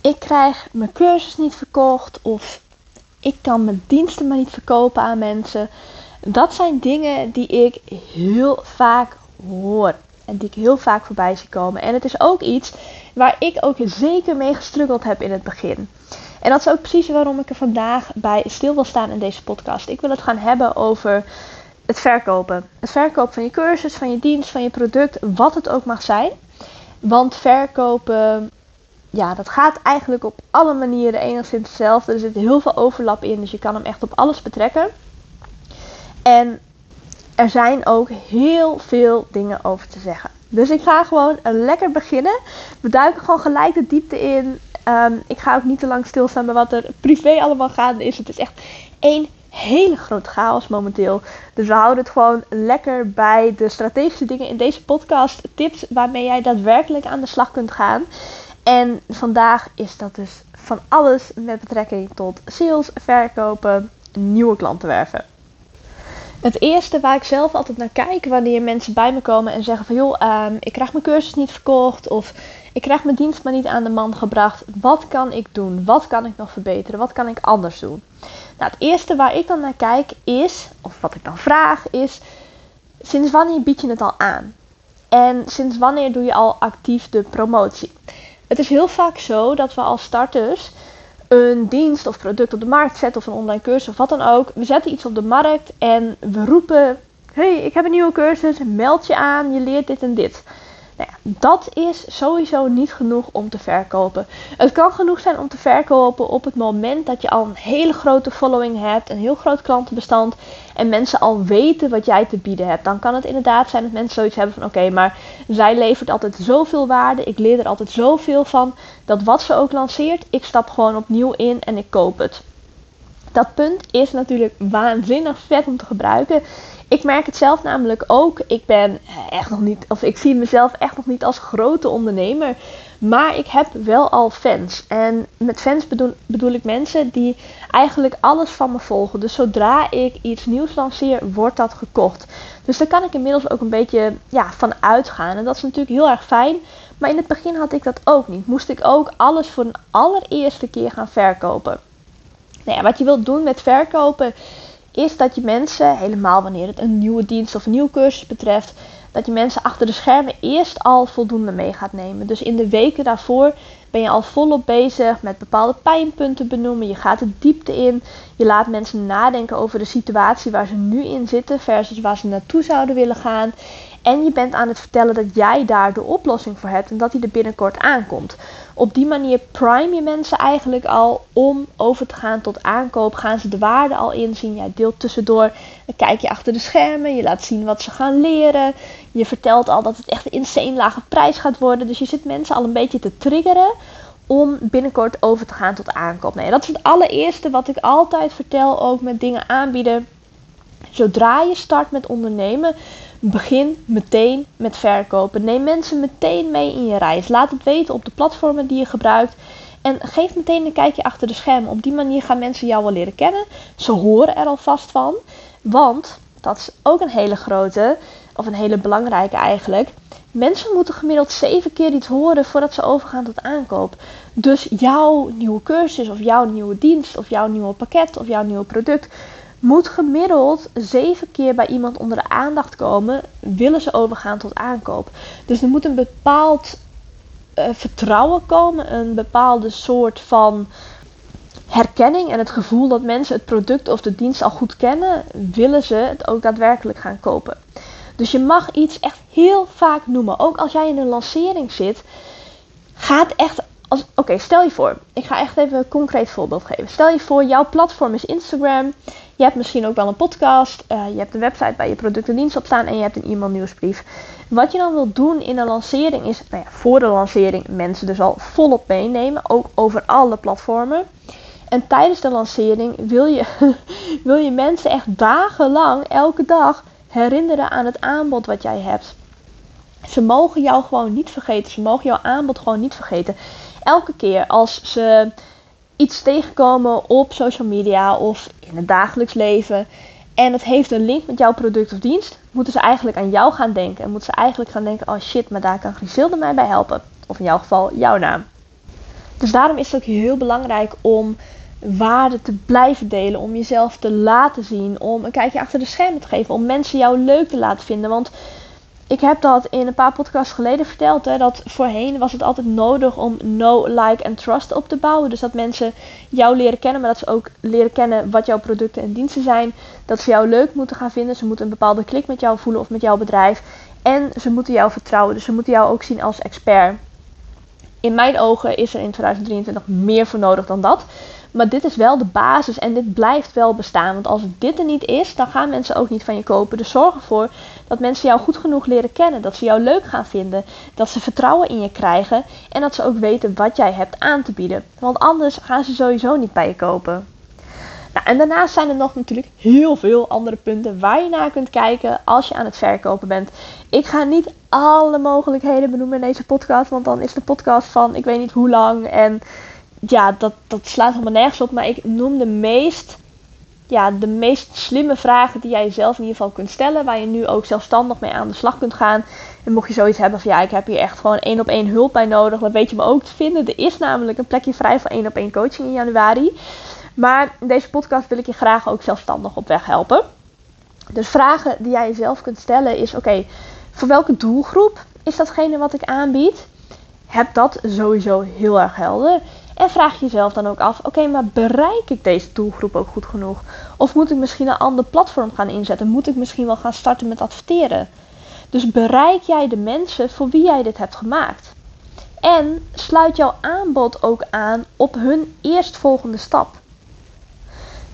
ik krijg mijn cursus niet verkocht of ik kan mijn diensten maar niet verkopen aan mensen. Dat zijn dingen die ik heel vaak hoor en die ik heel vaak voorbij zie komen. En het is ook iets waar ik ook zeker mee gestruggeld heb in het begin. En dat is ook precies waarom ik er vandaag bij stil wil staan in deze podcast. Ik wil het gaan hebben over het verkopen. Het verkopen van je cursus, van je dienst, van je product, wat het ook mag zijn. Want verkopen, ja, dat gaat eigenlijk op alle manieren enigszins hetzelfde. Er zit heel veel overlap in, dus je kan hem echt op alles betrekken. En er zijn ook heel veel dingen over te zeggen. Dus ik ga gewoon lekker beginnen. We duiken gewoon gelijk de diepte in. Ehm, ik ga ook niet te lang stilstaan bij wat er privé allemaal gaande is. Het is echt één hele grote chaos momenteel. Dus we houden het gewoon lekker bij de strategische dingen in deze podcast. Tips waarmee jij daadwerkelijk aan de slag kunt gaan. En vandaag is dat dus van alles met betrekking tot sales, verkopen, nieuwe klanten werven. Het eerste waar ik zelf altijd naar kijk wanneer mensen bij me komen en zeggen van joh, um, ik krijg mijn cursus niet verkocht of ik krijg mijn dienst maar niet aan de man gebracht. Wat kan ik doen? Wat kan ik nog verbeteren? Wat kan ik anders doen? Nou, het eerste waar ik dan naar kijk is, of wat ik dan vraag is, sinds wanneer bied je het al aan? En sinds wanneer doe je al actief de promotie? Het is heel vaak zo dat we als starters een dienst of product op de markt zetten of een online cursus of wat dan ook. We zetten iets op de markt en we roepen: hey, ik heb een nieuwe cursus, meld je aan, je leert dit en dit. Nou ja, dat is sowieso niet genoeg om te verkopen. Het kan genoeg zijn om te verkopen op het moment dat je al een hele grote following hebt, een heel groot klantenbestand en mensen al weten wat jij te bieden hebt. Dan kan het inderdaad zijn dat mensen zoiets hebben van oké, maar zij levert altijd zoveel waarde, ik leer er altijd zoveel van, dat wat ze ook lanceert, ik stap gewoon opnieuw in en ik koop het. Dat punt is natuurlijk waanzinnig vet om te gebruiken. Ik merk het zelf namelijk ook. Ik ben echt nog niet, of ik zie mezelf echt nog niet als grote ondernemer. Maar ik heb wel al fans. En met fans bedoel, bedoel ik mensen die eigenlijk alles van me volgen. Dus zodra ik iets nieuws lanceer, wordt dat gekocht. Dus daar kan ik inmiddels ook een beetje ja, van uitgaan. En dat is natuurlijk heel erg fijn. Maar in het begin had ik dat ook niet. Moest ik ook alles voor een allereerste keer gaan verkopen. Nou ja, wat je wilt doen met verkopen is dat je mensen, helemaal wanneer het een nieuwe dienst of een nieuwe cursus betreft, dat je mensen achter de schermen eerst al voldoende mee gaat nemen. Dus in de weken daarvoor ben je al volop bezig met bepaalde pijnpunten benoemen. Je gaat de diepte in. Je laat mensen nadenken over de situatie waar ze nu in zitten versus waar ze naartoe zouden willen gaan. En je bent aan het vertellen dat jij daar de oplossing voor hebt en dat die er binnenkort aankomt. Op die manier prime je mensen eigenlijk al om over te gaan tot aankoop. Gaan ze de waarde al inzien. Jij deelt tussendoor kijk je achter de schermen. Je laat zien wat ze gaan leren. Je vertelt al dat het echt een insane lage prijs gaat worden. Dus je zit mensen al een beetje te triggeren om binnenkort over te gaan tot aankoop. Nee, dat is het allereerste wat ik altijd vertel, ook met dingen aanbieden. Zodra je start met ondernemen, begin meteen met verkopen. Neem mensen meteen mee in je reis. Laat het weten op de platformen die je gebruikt. En geef meteen een kijkje achter de schermen. Op die manier gaan mensen jou wel leren kennen. Ze horen er alvast van. Want, dat is ook een hele grote, of een hele belangrijke eigenlijk. Mensen moeten gemiddeld zeven keer iets horen voordat ze overgaan tot aankoop. Dus jouw nieuwe cursus, of jouw nieuwe dienst, of jouw nieuwe pakket, of jouw nieuwe product moet gemiddeld zeven keer bij iemand onder de aandacht komen, willen ze overgaan tot aankoop. Dus er moet een bepaald uh, vertrouwen komen, een bepaalde soort van herkenning en het gevoel dat mensen het product of de dienst al goed kennen, willen ze het ook daadwerkelijk gaan kopen. Dus je mag iets echt heel vaak noemen. Ook als jij in een lancering zit, gaat echt Oké, stel je voor, ik ga echt even een concreet voorbeeld geven. Stel je voor, jouw platform is Instagram. Je hebt misschien ook wel een podcast. Uh, je hebt een website waar je producten en diensten op staan. En je hebt een e-mail nieuwsbrief. Wat je dan wilt doen in een lancering is, nou ja, voor de lancering mensen dus al volop meenemen. Ook over alle platformen. En tijdens de lancering wil je, wil je mensen echt dagenlang, elke dag, herinneren aan het aanbod wat jij hebt. Ze mogen jou gewoon niet vergeten. Ze mogen jouw aanbod gewoon niet vergeten. Elke keer als ze iets tegenkomen op social media of in het dagelijks leven en het heeft een link met jouw product of dienst, moeten ze eigenlijk aan jou gaan denken. En moeten ze eigenlijk gaan denken: oh shit, maar daar kan Griselda mij bij helpen. Of in jouw geval jouw naam. Dus daarom is het ook heel belangrijk om waarde te blijven delen, om jezelf te laten zien, om een kijkje achter de schermen te geven, om mensen jou leuk te laten vinden. Want ik heb dat in een paar podcasts geleden verteld. Hè, dat voorheen was het altijd nodig om no, like en trust op te bouwen. Dus dat mensen jou leren kennen, maar dat ze ook leren kennen wat jouw producten en diensten zijn. Dat ze jou leuk moeten gaan vinden. Ze moeten een bepaalde klik met jou voelen of met jouw bedrijf. En ze moeten jou vertrouwen. Dus ze moeten jou ook zien als expert. In mijn ogen is er in 2023 meer voor nodig dan dat. Maar dit is wel de basis en dit blijft wel bestaan. Want als dit er niet is, dan gaan mensen ook niet van je kopen. Dus zorg ervoor dat mensen jou goed genoeg leren kennen. Dat ze jou leuk gaan vinden. Dat ze vertrouwen in je krijgen. En dat ze ook weten wat jij hebt aan te bieden. Want anders gaan ze sowieso niet bij je kopen. Nou, en daarnaast zijn er nog natuurlijk heel veel andere punten waar je naar kunt kijken als je aan het verkopen bent. Ik ga niet alle mogelijkheden benoemen in deze podcast, want dan is de podcast van ik weet niet hoe lang. En ja, dat, dat slaat helemaal nergens op. Maar ik noem de meest, ja, de meest slimme vragen die jij jezelf in ieder geval kunt stellen. Waar je nu ook zelfstandig mee aan de slag kunt gaan. En mocht je zoiets hebben van ja, ik heb hier echt gewoon één op één hulp bij nodig. Dan weet je me ook te vinden. Er is namelijk een plekje vrij voor één op één coaching in januari. Maar deze podcast wil ik je graag ook zelfstandig op weg helpen. Dus vragen die jij jezelf kunt stellen is: oké, voor welke doelgroep is datgene wat ik aanbied? Heb dat sowieso heel erg helder. En vraag jezelf dan ook af: oké, maar bereik ik deze doelgroep ook goed genoeg? Of moet ik misschien een ander platform gaan inzetten? Moet ik misschien wel gaan starten met adverteren? Dus bereik jij de mensen voor wie jij dit hebt gemaakt? En sluit jouw aanbod ook aan op hun eerstvolgende stap.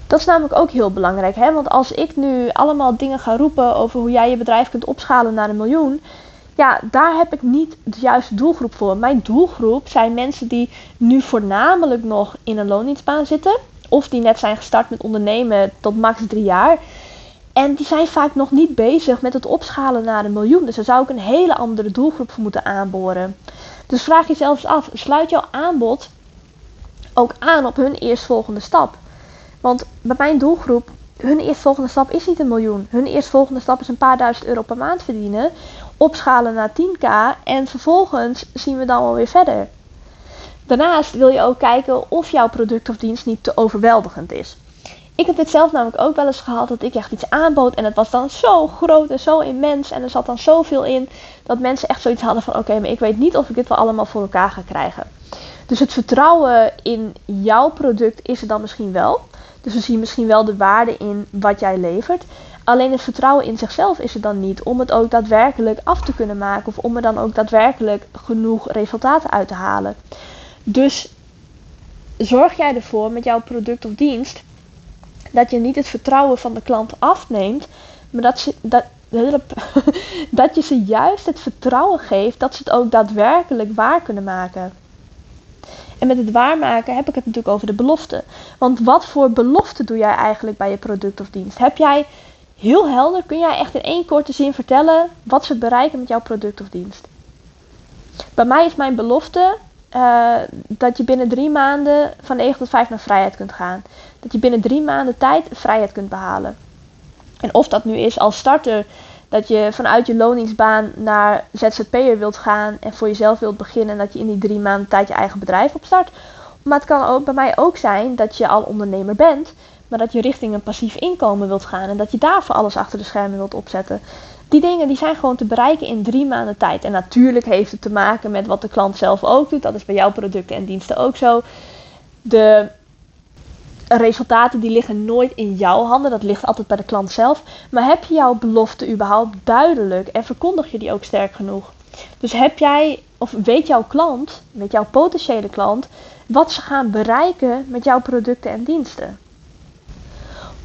Dat is namelijk ook heel belangrijk. Hè? Want als ik nu allemaal dingen ga roepen over hoe jij je bedrijf kunt opschalen naar een miljoen. Ja, daar heb ik niet de juiste doelgroep voor. Mijn doelgroep zijn mensen die nu voornamelijk nog in een loondienstbaan zitten. Of die net zijn gestart met ondernemen tot max drie jaar. En die zijn vaak nog niet bezig met het opschalen naar een miljoen. Dus daar zou ik een hele andere doelgroep voor moeten aanboren. Dus vraag jezelf af, sluit jouw aanbod ook aan op hun eerstvolgende stap? Want bij mijn doelgroep, hun eerstvolgende stap is niet een miljoen. Hun eerstvolgende stap is een paar duizend euro per maand verdienen. Opschalen naar 10k en vervolgens zien we dan wel weer verder. Daarnaast wil je ook kijken of jouw product of dienst niet te overweldigend is. Ik heb dit zelf namelijk ook wel eens gehad dat ik echt iets aanbood en het was dan zo groot en zo immens en er zat dan zoveel in dat mensen echt zoiets hadden van oké, maar ik weet niet of ik dit wel allemaal voor elkaar ga krijgen. Dus het vertrouwen in jouw product is er dan misschien wel. Dus we zien misschien wel de waarde in wat jij levert. Alleen het vertrouwen in zichzelf is er dan niet om het ook daadwerkelijk af te kunnen maken of om er dan ook daadwerkelijk genoeg resultaten uit te halen. Dus zorg jij ervoor met jouw product of dienst dat je niet het vertrouwen van de klant afneemt, maar dat, dat, dat je ze juist het vertrouwen geeft dat ze het ook daadwerkelijk waar kunnen maken. En met het waarmaken heb ik het natuurlijk over de belofte. Want wat voor belofte doe jij eigenlijk bij je product of dienst? Heb jij heel helder, kun jij echt in één korte zin vertellen wat ze bereiken met jouw product of dienst? Bij mij is mijn belofte uh, dat je binnen drie maanden van 9 tot 5 naar vrijheid kunt gaan. Dat je binnen drie maanden tijd vrijheid kunt behalen. En of dat nu is als starter dat je vanuit je loningsbaan naar ZZP'er wilt gaan en voor jezelf wilt beginnen en dat je in die drie maanden tijd je eigen bedrijf opstart. Maar het kan ook bij mij ook zijn dat je al ondernemer bent, maar dat je richting een passief inkomen wilt gaan en dat je daarvoor alles achter de schermen wilt opzetten. Die dingen die zijn gewoon te bereiken in drie maanden tijd. En natuurlijk heeft het te maken met wat de klant zelf ook doet. Dat is bij jouw producten en diensten ook zo. De resultaten die liggen nooit in jouw handen. Dat ligt altijd bij de klant zelf. Maar heb je jouw belofte überhaupt duidelijk en verkondig je die ook sterk genoeg? Dus heb jij, of weet jouw klant, weet jouw potentiële klant, wat ze gaan bereiken met jouw producten en diensten?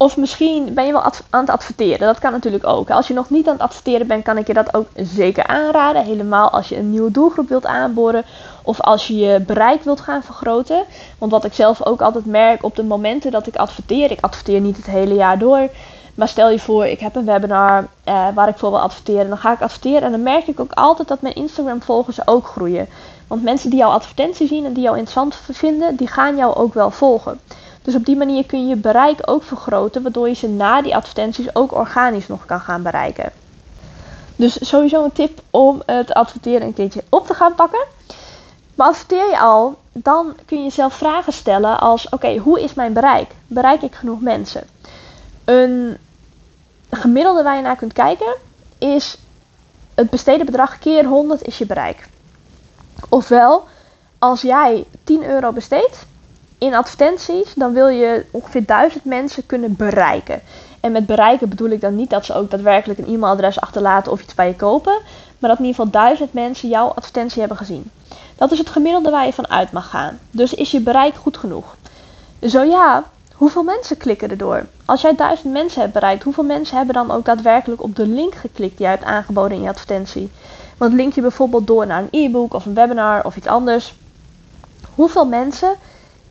Of misschien ben je wel aan het adverteren. Dat kan natuurlijk ook. Als je nog niet aan het adverteren bent, kan ik je dat ook zeker aanraden. Helemaal als je een nieuwe doelgroep wilt aanboren. Of als je je bereik wilt gaan vergroten. Want wat ik zelf ook altijd merk op de momenten dat ik adverteer. Ik adverteer niet het hele jaar door. Maar stel je voor, ik heb een webinar eh, waar ik voor wil adverteren. Dan ga ik adverteren en dan merk ik ook altijd dat mijn Instagram volgers ook groeien. Want mensen die jouw advertentie zien en die jou interessant vinden, die gaan jou ook wel volgen. Dus op die manier kun je je bereik ook vergroten, waardoor je ze na die advertenties ook organisch nog kan gaan bereiken. Dus sowieso een tip om het adverteren een keertje op te gaan pakken. Maar adverteer je al, dan kun je jezelf vragen stellen als: oké, hoe is mijn bereik? Bereik ik genoeg mensen? Een gemiddelde waar je naar kunt kijken is het besteden bedrag keer 100 is je bereik. Ofwel, als jij 10 euro besteedt in advertenties, dan wil je ongeveer 1000 mensen kunnen bereiken. En met bereiken bedoel ik dan niet dat ze ook daadwerkelijk een e-mailadres achterlaten of iets bij je kopen, maar dat in ieder geval 1000 mensen jouw advertentie hebben gezien. Dat is het gemiddelde waar je van uit mag gaan. Dus is je bereik goed genoeg? Zo ja, hoeveel mensen klikken erdoor? Als jij 1000 mensen hebt bereikt, hoeveel mensen hebben dan ook daadwerkelijk op de link geklikt die je hebt aangeboden in je advertentie? Want link je bijvoorbeeld door naar een e-book of een webinar of iets anders. Hoeveel mensen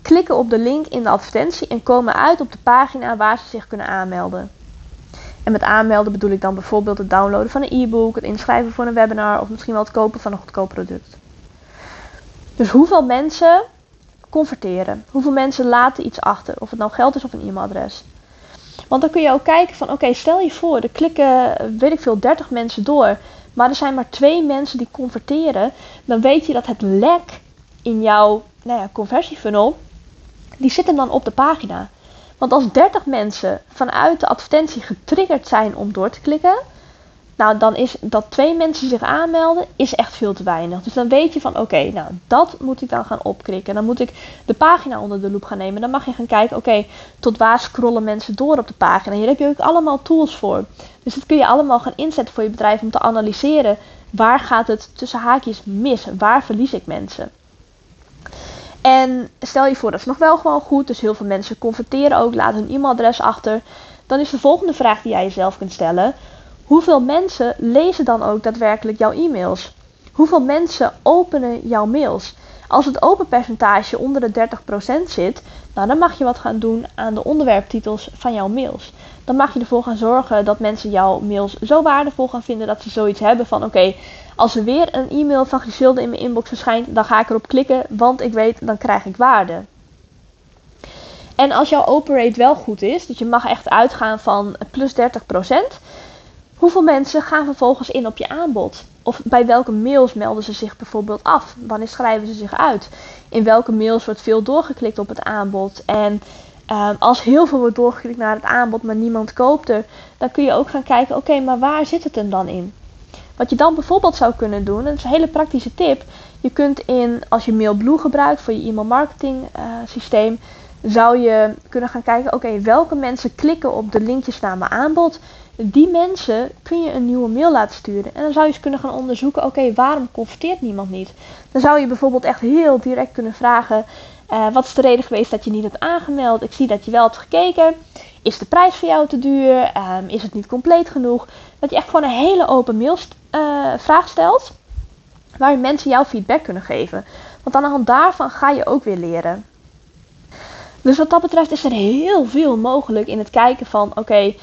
klikken op de link in de advertentie en komen uit op de pagina waar ze zich kunnen aanmelden? En met aanmelden bedoel ik dan bijvoorbeeld het downloaden van een e-book, het inschrijven voor een webinar of misschien wel het kopen van een goedkoop product. Dus hoeveel mensen converteren? Hoeveel mensen laten iets achter? Of het nou geld is of een e-mailadres. Want dan kun je ook kijken van oké, stel je voor, er klikken weet ik veel 30 mensen door, maar er zijn maar twee mensen die converteren, dan weet je dat het lek in jouw nou ja, conversiefunnel, die zitten dan op de pagina. Want als 30 mensen vanuit de advertentie getriggerd zijn om door te klikken, nou dan is dat twee mensen zich aanmelden, is echt veel te weinig. Dus dan weet je van oké, nou dat moet ik dan gaan opklikken. Dan moet ik de pagina onder de loep gaan nemen. Dan mag je gaan kijken, oké, tot waar scrollen mensen door op de pagina. Hier heb je ook allemaal tools voor. Dus dat kun je allemaal gaan inzetten voor je bedrijf om te analyseren. Waar gaat het tussen haakjes mis? Waar verlies ik mensen? En stel je voor, dat is nog wel gewoon goed. Dus heel veel mensen converteren ook, laten hun e-mailadres achter. Dan is de volgende vraag die jij jezelf kunt stellen. Hoeveel mensen lezen dan ook daadwerkelijk jouw e-mails? Hoeveel mensen openen jouw mails? Als het open percentage onder de 30% zit, nou, dan mag je wat gaan doen aan de onderwerptitels van jouw mails. Dan mag je ervoor gaan zorgen dat mensen jouw mails zo waardevol gaan vinden dat ze zoiets hebben van oké, als er weer een e-mail van Griselde in mijn inbox verschijnt, dan ga ik erop klikken, want ik weet dan krijg ik waarde. En als jouw open rate wel goed is, dus je mag echt uitgaan van plus 30%, hoeveel mensen gaan vervolgens in op je aanbod? Of bij welke mails melden ze zich bijvoorbeeld af? Wanneer schrijven ze zich uit? In welke mails wordt veel doorgeklikt op het aanbod? En ehm, als heel veel wordt doorgeklikt naar het aanbod, maar niemand koopt er, dan kun je ook gaan kijken: oké, maar waar zit het hem dan in? Wat je dan bijvoorbeeld zou kunnen doen, en dat is een hele praktische tip. Je kunt in, als je MailBlue gebruikt voor je e-mail marketing uh, systeem, zou je kunnen gaan kijken, oké, welke mensen klikken op de linkjes naar mijn aanbod die mensen kun je een nieuwe mail laten sturen. En dan zou je eens kunnen gaan onderzoeken, oké, waarom converteert niemand niet? Dan zou je bijvoorbeeld echt heel direct kunnen vragen, uh, wat is de reden geweest dat je niet hebt aangemeld? Ik zie dat je wel hebt gekeken. Is de prijs voor jou te duur? Um, is het niet compleet genoeg? Dat je echt gewoon een hele open mail uh, vraag stelt, waar mensen jouw feedback kunnen geven. Want aan de hand daarvan ga je ook weer leren. Dus wat dat betreft is er heel veel mogelijk in het kijken van, oké,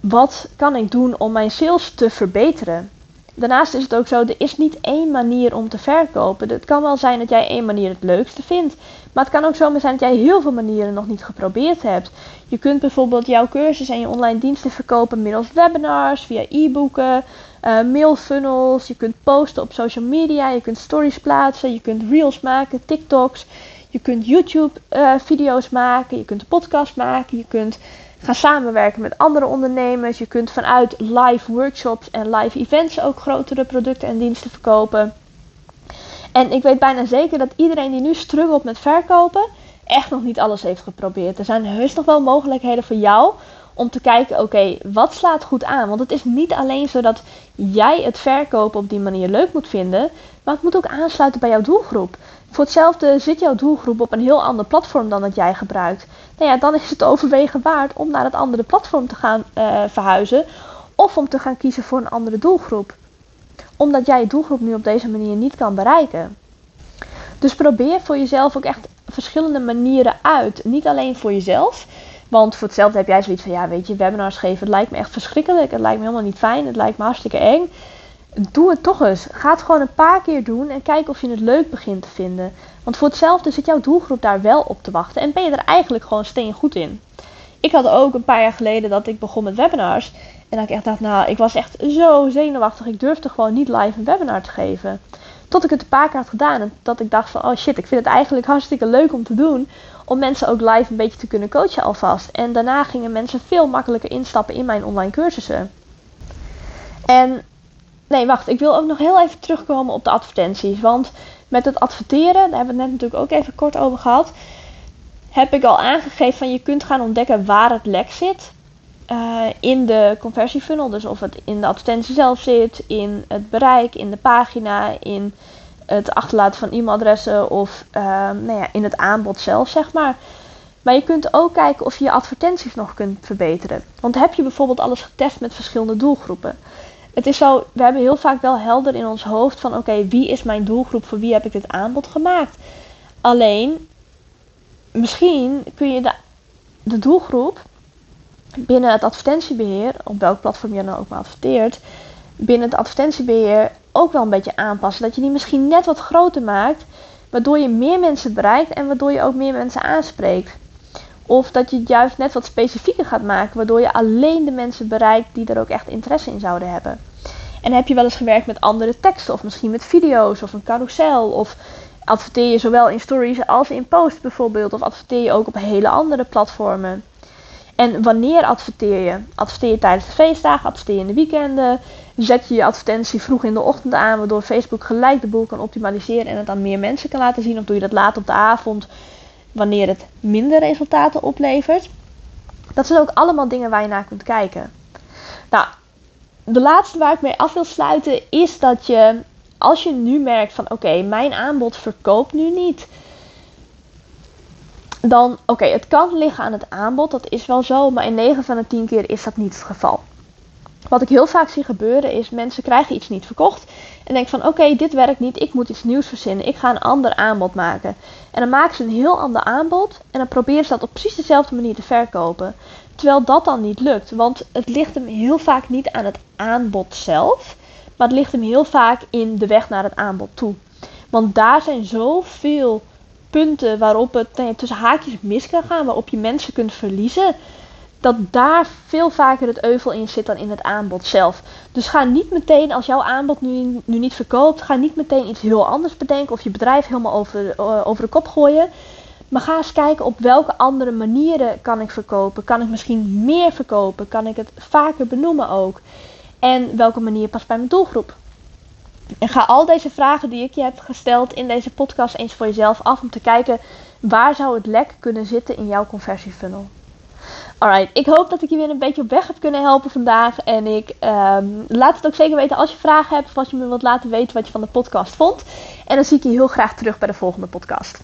wat kan ik doen om mijn sales te verbeteren? Daarnaast is het ook zo, er is niet één manier om te verkopen. Het kan wel zijn dat jij één manier het leukste vindt. Maar het kan ook zomaar zijn dat jij heel veel manieren nog niet geprobeerd hebt. Je kunt bijvoorbeeld jouw cursus en je online diensten verkopen middels webinars, via e-boeken, uh, mailfunnels. Je kunt posten op social media, je kunt stories plaatsen, je kunt reels maken, TikToks. Je kunt YouTube uh, video's maken, je kunt een podcast maken, je kunt Ga samenwerken met andere ondernemers. Je kunt vanuit live workshops en live events ook grotere producten en diensten verkopen. En ik weet bijna zeker dat iedereen die nu struggelt met verkopen, echt nog niet alles heeft geprobeerd. Er zijn heus nog wel mogelijkheden voor jou om te kijken, oké, wat slaat goed aan? Want het is niet alleen zo dat jij het verkopen op die manier leuk moet vinden, maar het moet ook aansluiten bij jouw doelgroep. Voor hetzelfde zit jouw doelgroep op een heel ander platform dan dat jij gebruikt. Nou ja, dan is het overwegen waard om naar het andere platform te gaan uh, verhuizen. Of om te gaan kiezen voor een andere doelgroep. Omdat jij je doelgroep nu op deze manier niet kan bereiken. Dus probeer voor jezelf ook echt verschillende manieren uit. Niet alleen voor jezelf. Want voor hetzelfde heb jij zoiets van, ja weet je, webinars geven, het lijkt me echt verschrikkelijk. Het lijkt me helemaal niet fijn. Het lijkt me hartstikke eng doe het toch eens. Ga het gewoon een paar keer doen en kijk of je het leuk begint te vinden. Want voor hetzelfde zit jouw doelgroep daar wel op te wachten en ben je er eigenlijk gewoon steen goed in. Ik had ook een paar jaar geleden dat ik begon met webinars. En dat ik echt dacht, nou, ik was echt zo zenuwachtig. Ik durfde gewoon niet live een webinar te geven. Tot ik het een paar keer had gedaan en dat ik dacht van, oh shit, ik vind het eigenlijk hartstikke leuk om te doen. Om mensen ook live een beetje te kunnen coachen alvast. En daarna gingen mensen veel makkelijker instappen in mijn online cursussen. En nee, wacht, ik wil ook nog heel even terugkomen op de advertenties. Want met het adverteren, daar hebben we het net natuurlijk ook even kort over gehad. Heb ik al aangegeven van je kunt gaan ontdekken waar het lek zit. Uh, in de conversiefunnel. Dus of het in de advertentie zelf zit, in het bereik, in de pagina, in het achterlaten van e-mailadressen of uh, nou ja, in het aanbod zelf, zeg maar. Maar je kunt ook kijken of je je advertenties nog kunt verbeteren. Want heb je bijvoorbeeld alles getest met verschillende doelgroepen? Het is zo, we hebben heel vaak wel helder in ons hoofd van oké, wie is mijn doelgroep, voor wie heb ik dit aanbod gemaakt? Alleen, misschien kun je de, de doelgroep binnen het advertentiebeheer, op welk platform je dan ook maar adverteert, binnen het advertentiebeheer ook wel een beetje aanpassen. Dat je die misschien net wat groter maakt, waardoor je meer mensen bereikt en waardoor je ook meer mensen aanspreekt. Of dat je het juist net wat specifieker gaat maken, waardoor je alleen de mensen bereikt die er ook echt interesse in zouden hebben. En heb je wel eens gewerkt met andere teksten, of misschien met video's of een carousel, of adverteer je zowel in stories als in posts bijvoorbeeld, of adverteer je ook op hele andere platformen. En wanneer adverteer je? Adverteer je tijdens de feestdagen, adverteer je in de weekenden, zet je je advertentie vroeg in de ochtend aan, waardoor Facebook gelijk de boel kan optimaliseren en het aan meer mensen kan laten zien, of doe je dat laat op de avond, wanneer het minder resultaten oplevert. Dat zijn ook allemaal dingen waar je naar kunt kijken. Nou, de laatste waar ik mee af wil sluiten is dat je, als je nu merkt van oké, mijn aanbod verkoopt nu niet dan, oké, het kan liggen aan het aanbod, dat is wel zo, maar in 9 van de 10 keer is dat niet het geval. Wat ik heel vaak zie gebeuren is, mensen krijgen iets niet verkocht en denken van, oké, dit werkt niet, ik moet iets nieuws verzinnen, ik ga een ander aanbod maken. En dan maken ze een heel ander aanbod en dan proberen ze dat op precies dezelfde manier te verkopen. Terwijl dat dan niet lukt, want het ligt hem heel vaak niet aan het aanbod zelf, maar het ligt hem heel vaak in de weg naar het aanbod toe. Want daar zijn zoveel punten waarop het nee, tussen haakjes mis kan gaan, waarop je mensen kunt verliezen, dat daar veel vaker het euvel in zit dan in het aanbod zelf. Dus ga niet meteen, als jouw aanbod nu, nu niet verkoopt, ga niet meteen iets heel anders bedenken of je bedrijf helemaal over, uh, over de kop gooien. Maar ga eens kijken op welke andere manieren kan ik verkopen. Kan ik misschien meer verkopen? Kan ik het vaker benoemen ook? En welke manier past bij mijn doelgroep? En ga al deze vragen die ik je heb gesteld in deze podcast eens voor jezelf af om te kijken waar zou het lek kunnen zitten in jouw conversiefunnel. Alright, ik hoop dat ik je weer een beetje op weg heb kunnen helpen vandaag. En ik um, laat het ook zeker weten als je vragen hebt of als je me wilt laten weten wat je van de podcast vond. En dan zie ik je heel graag terug bij de volgende podcast.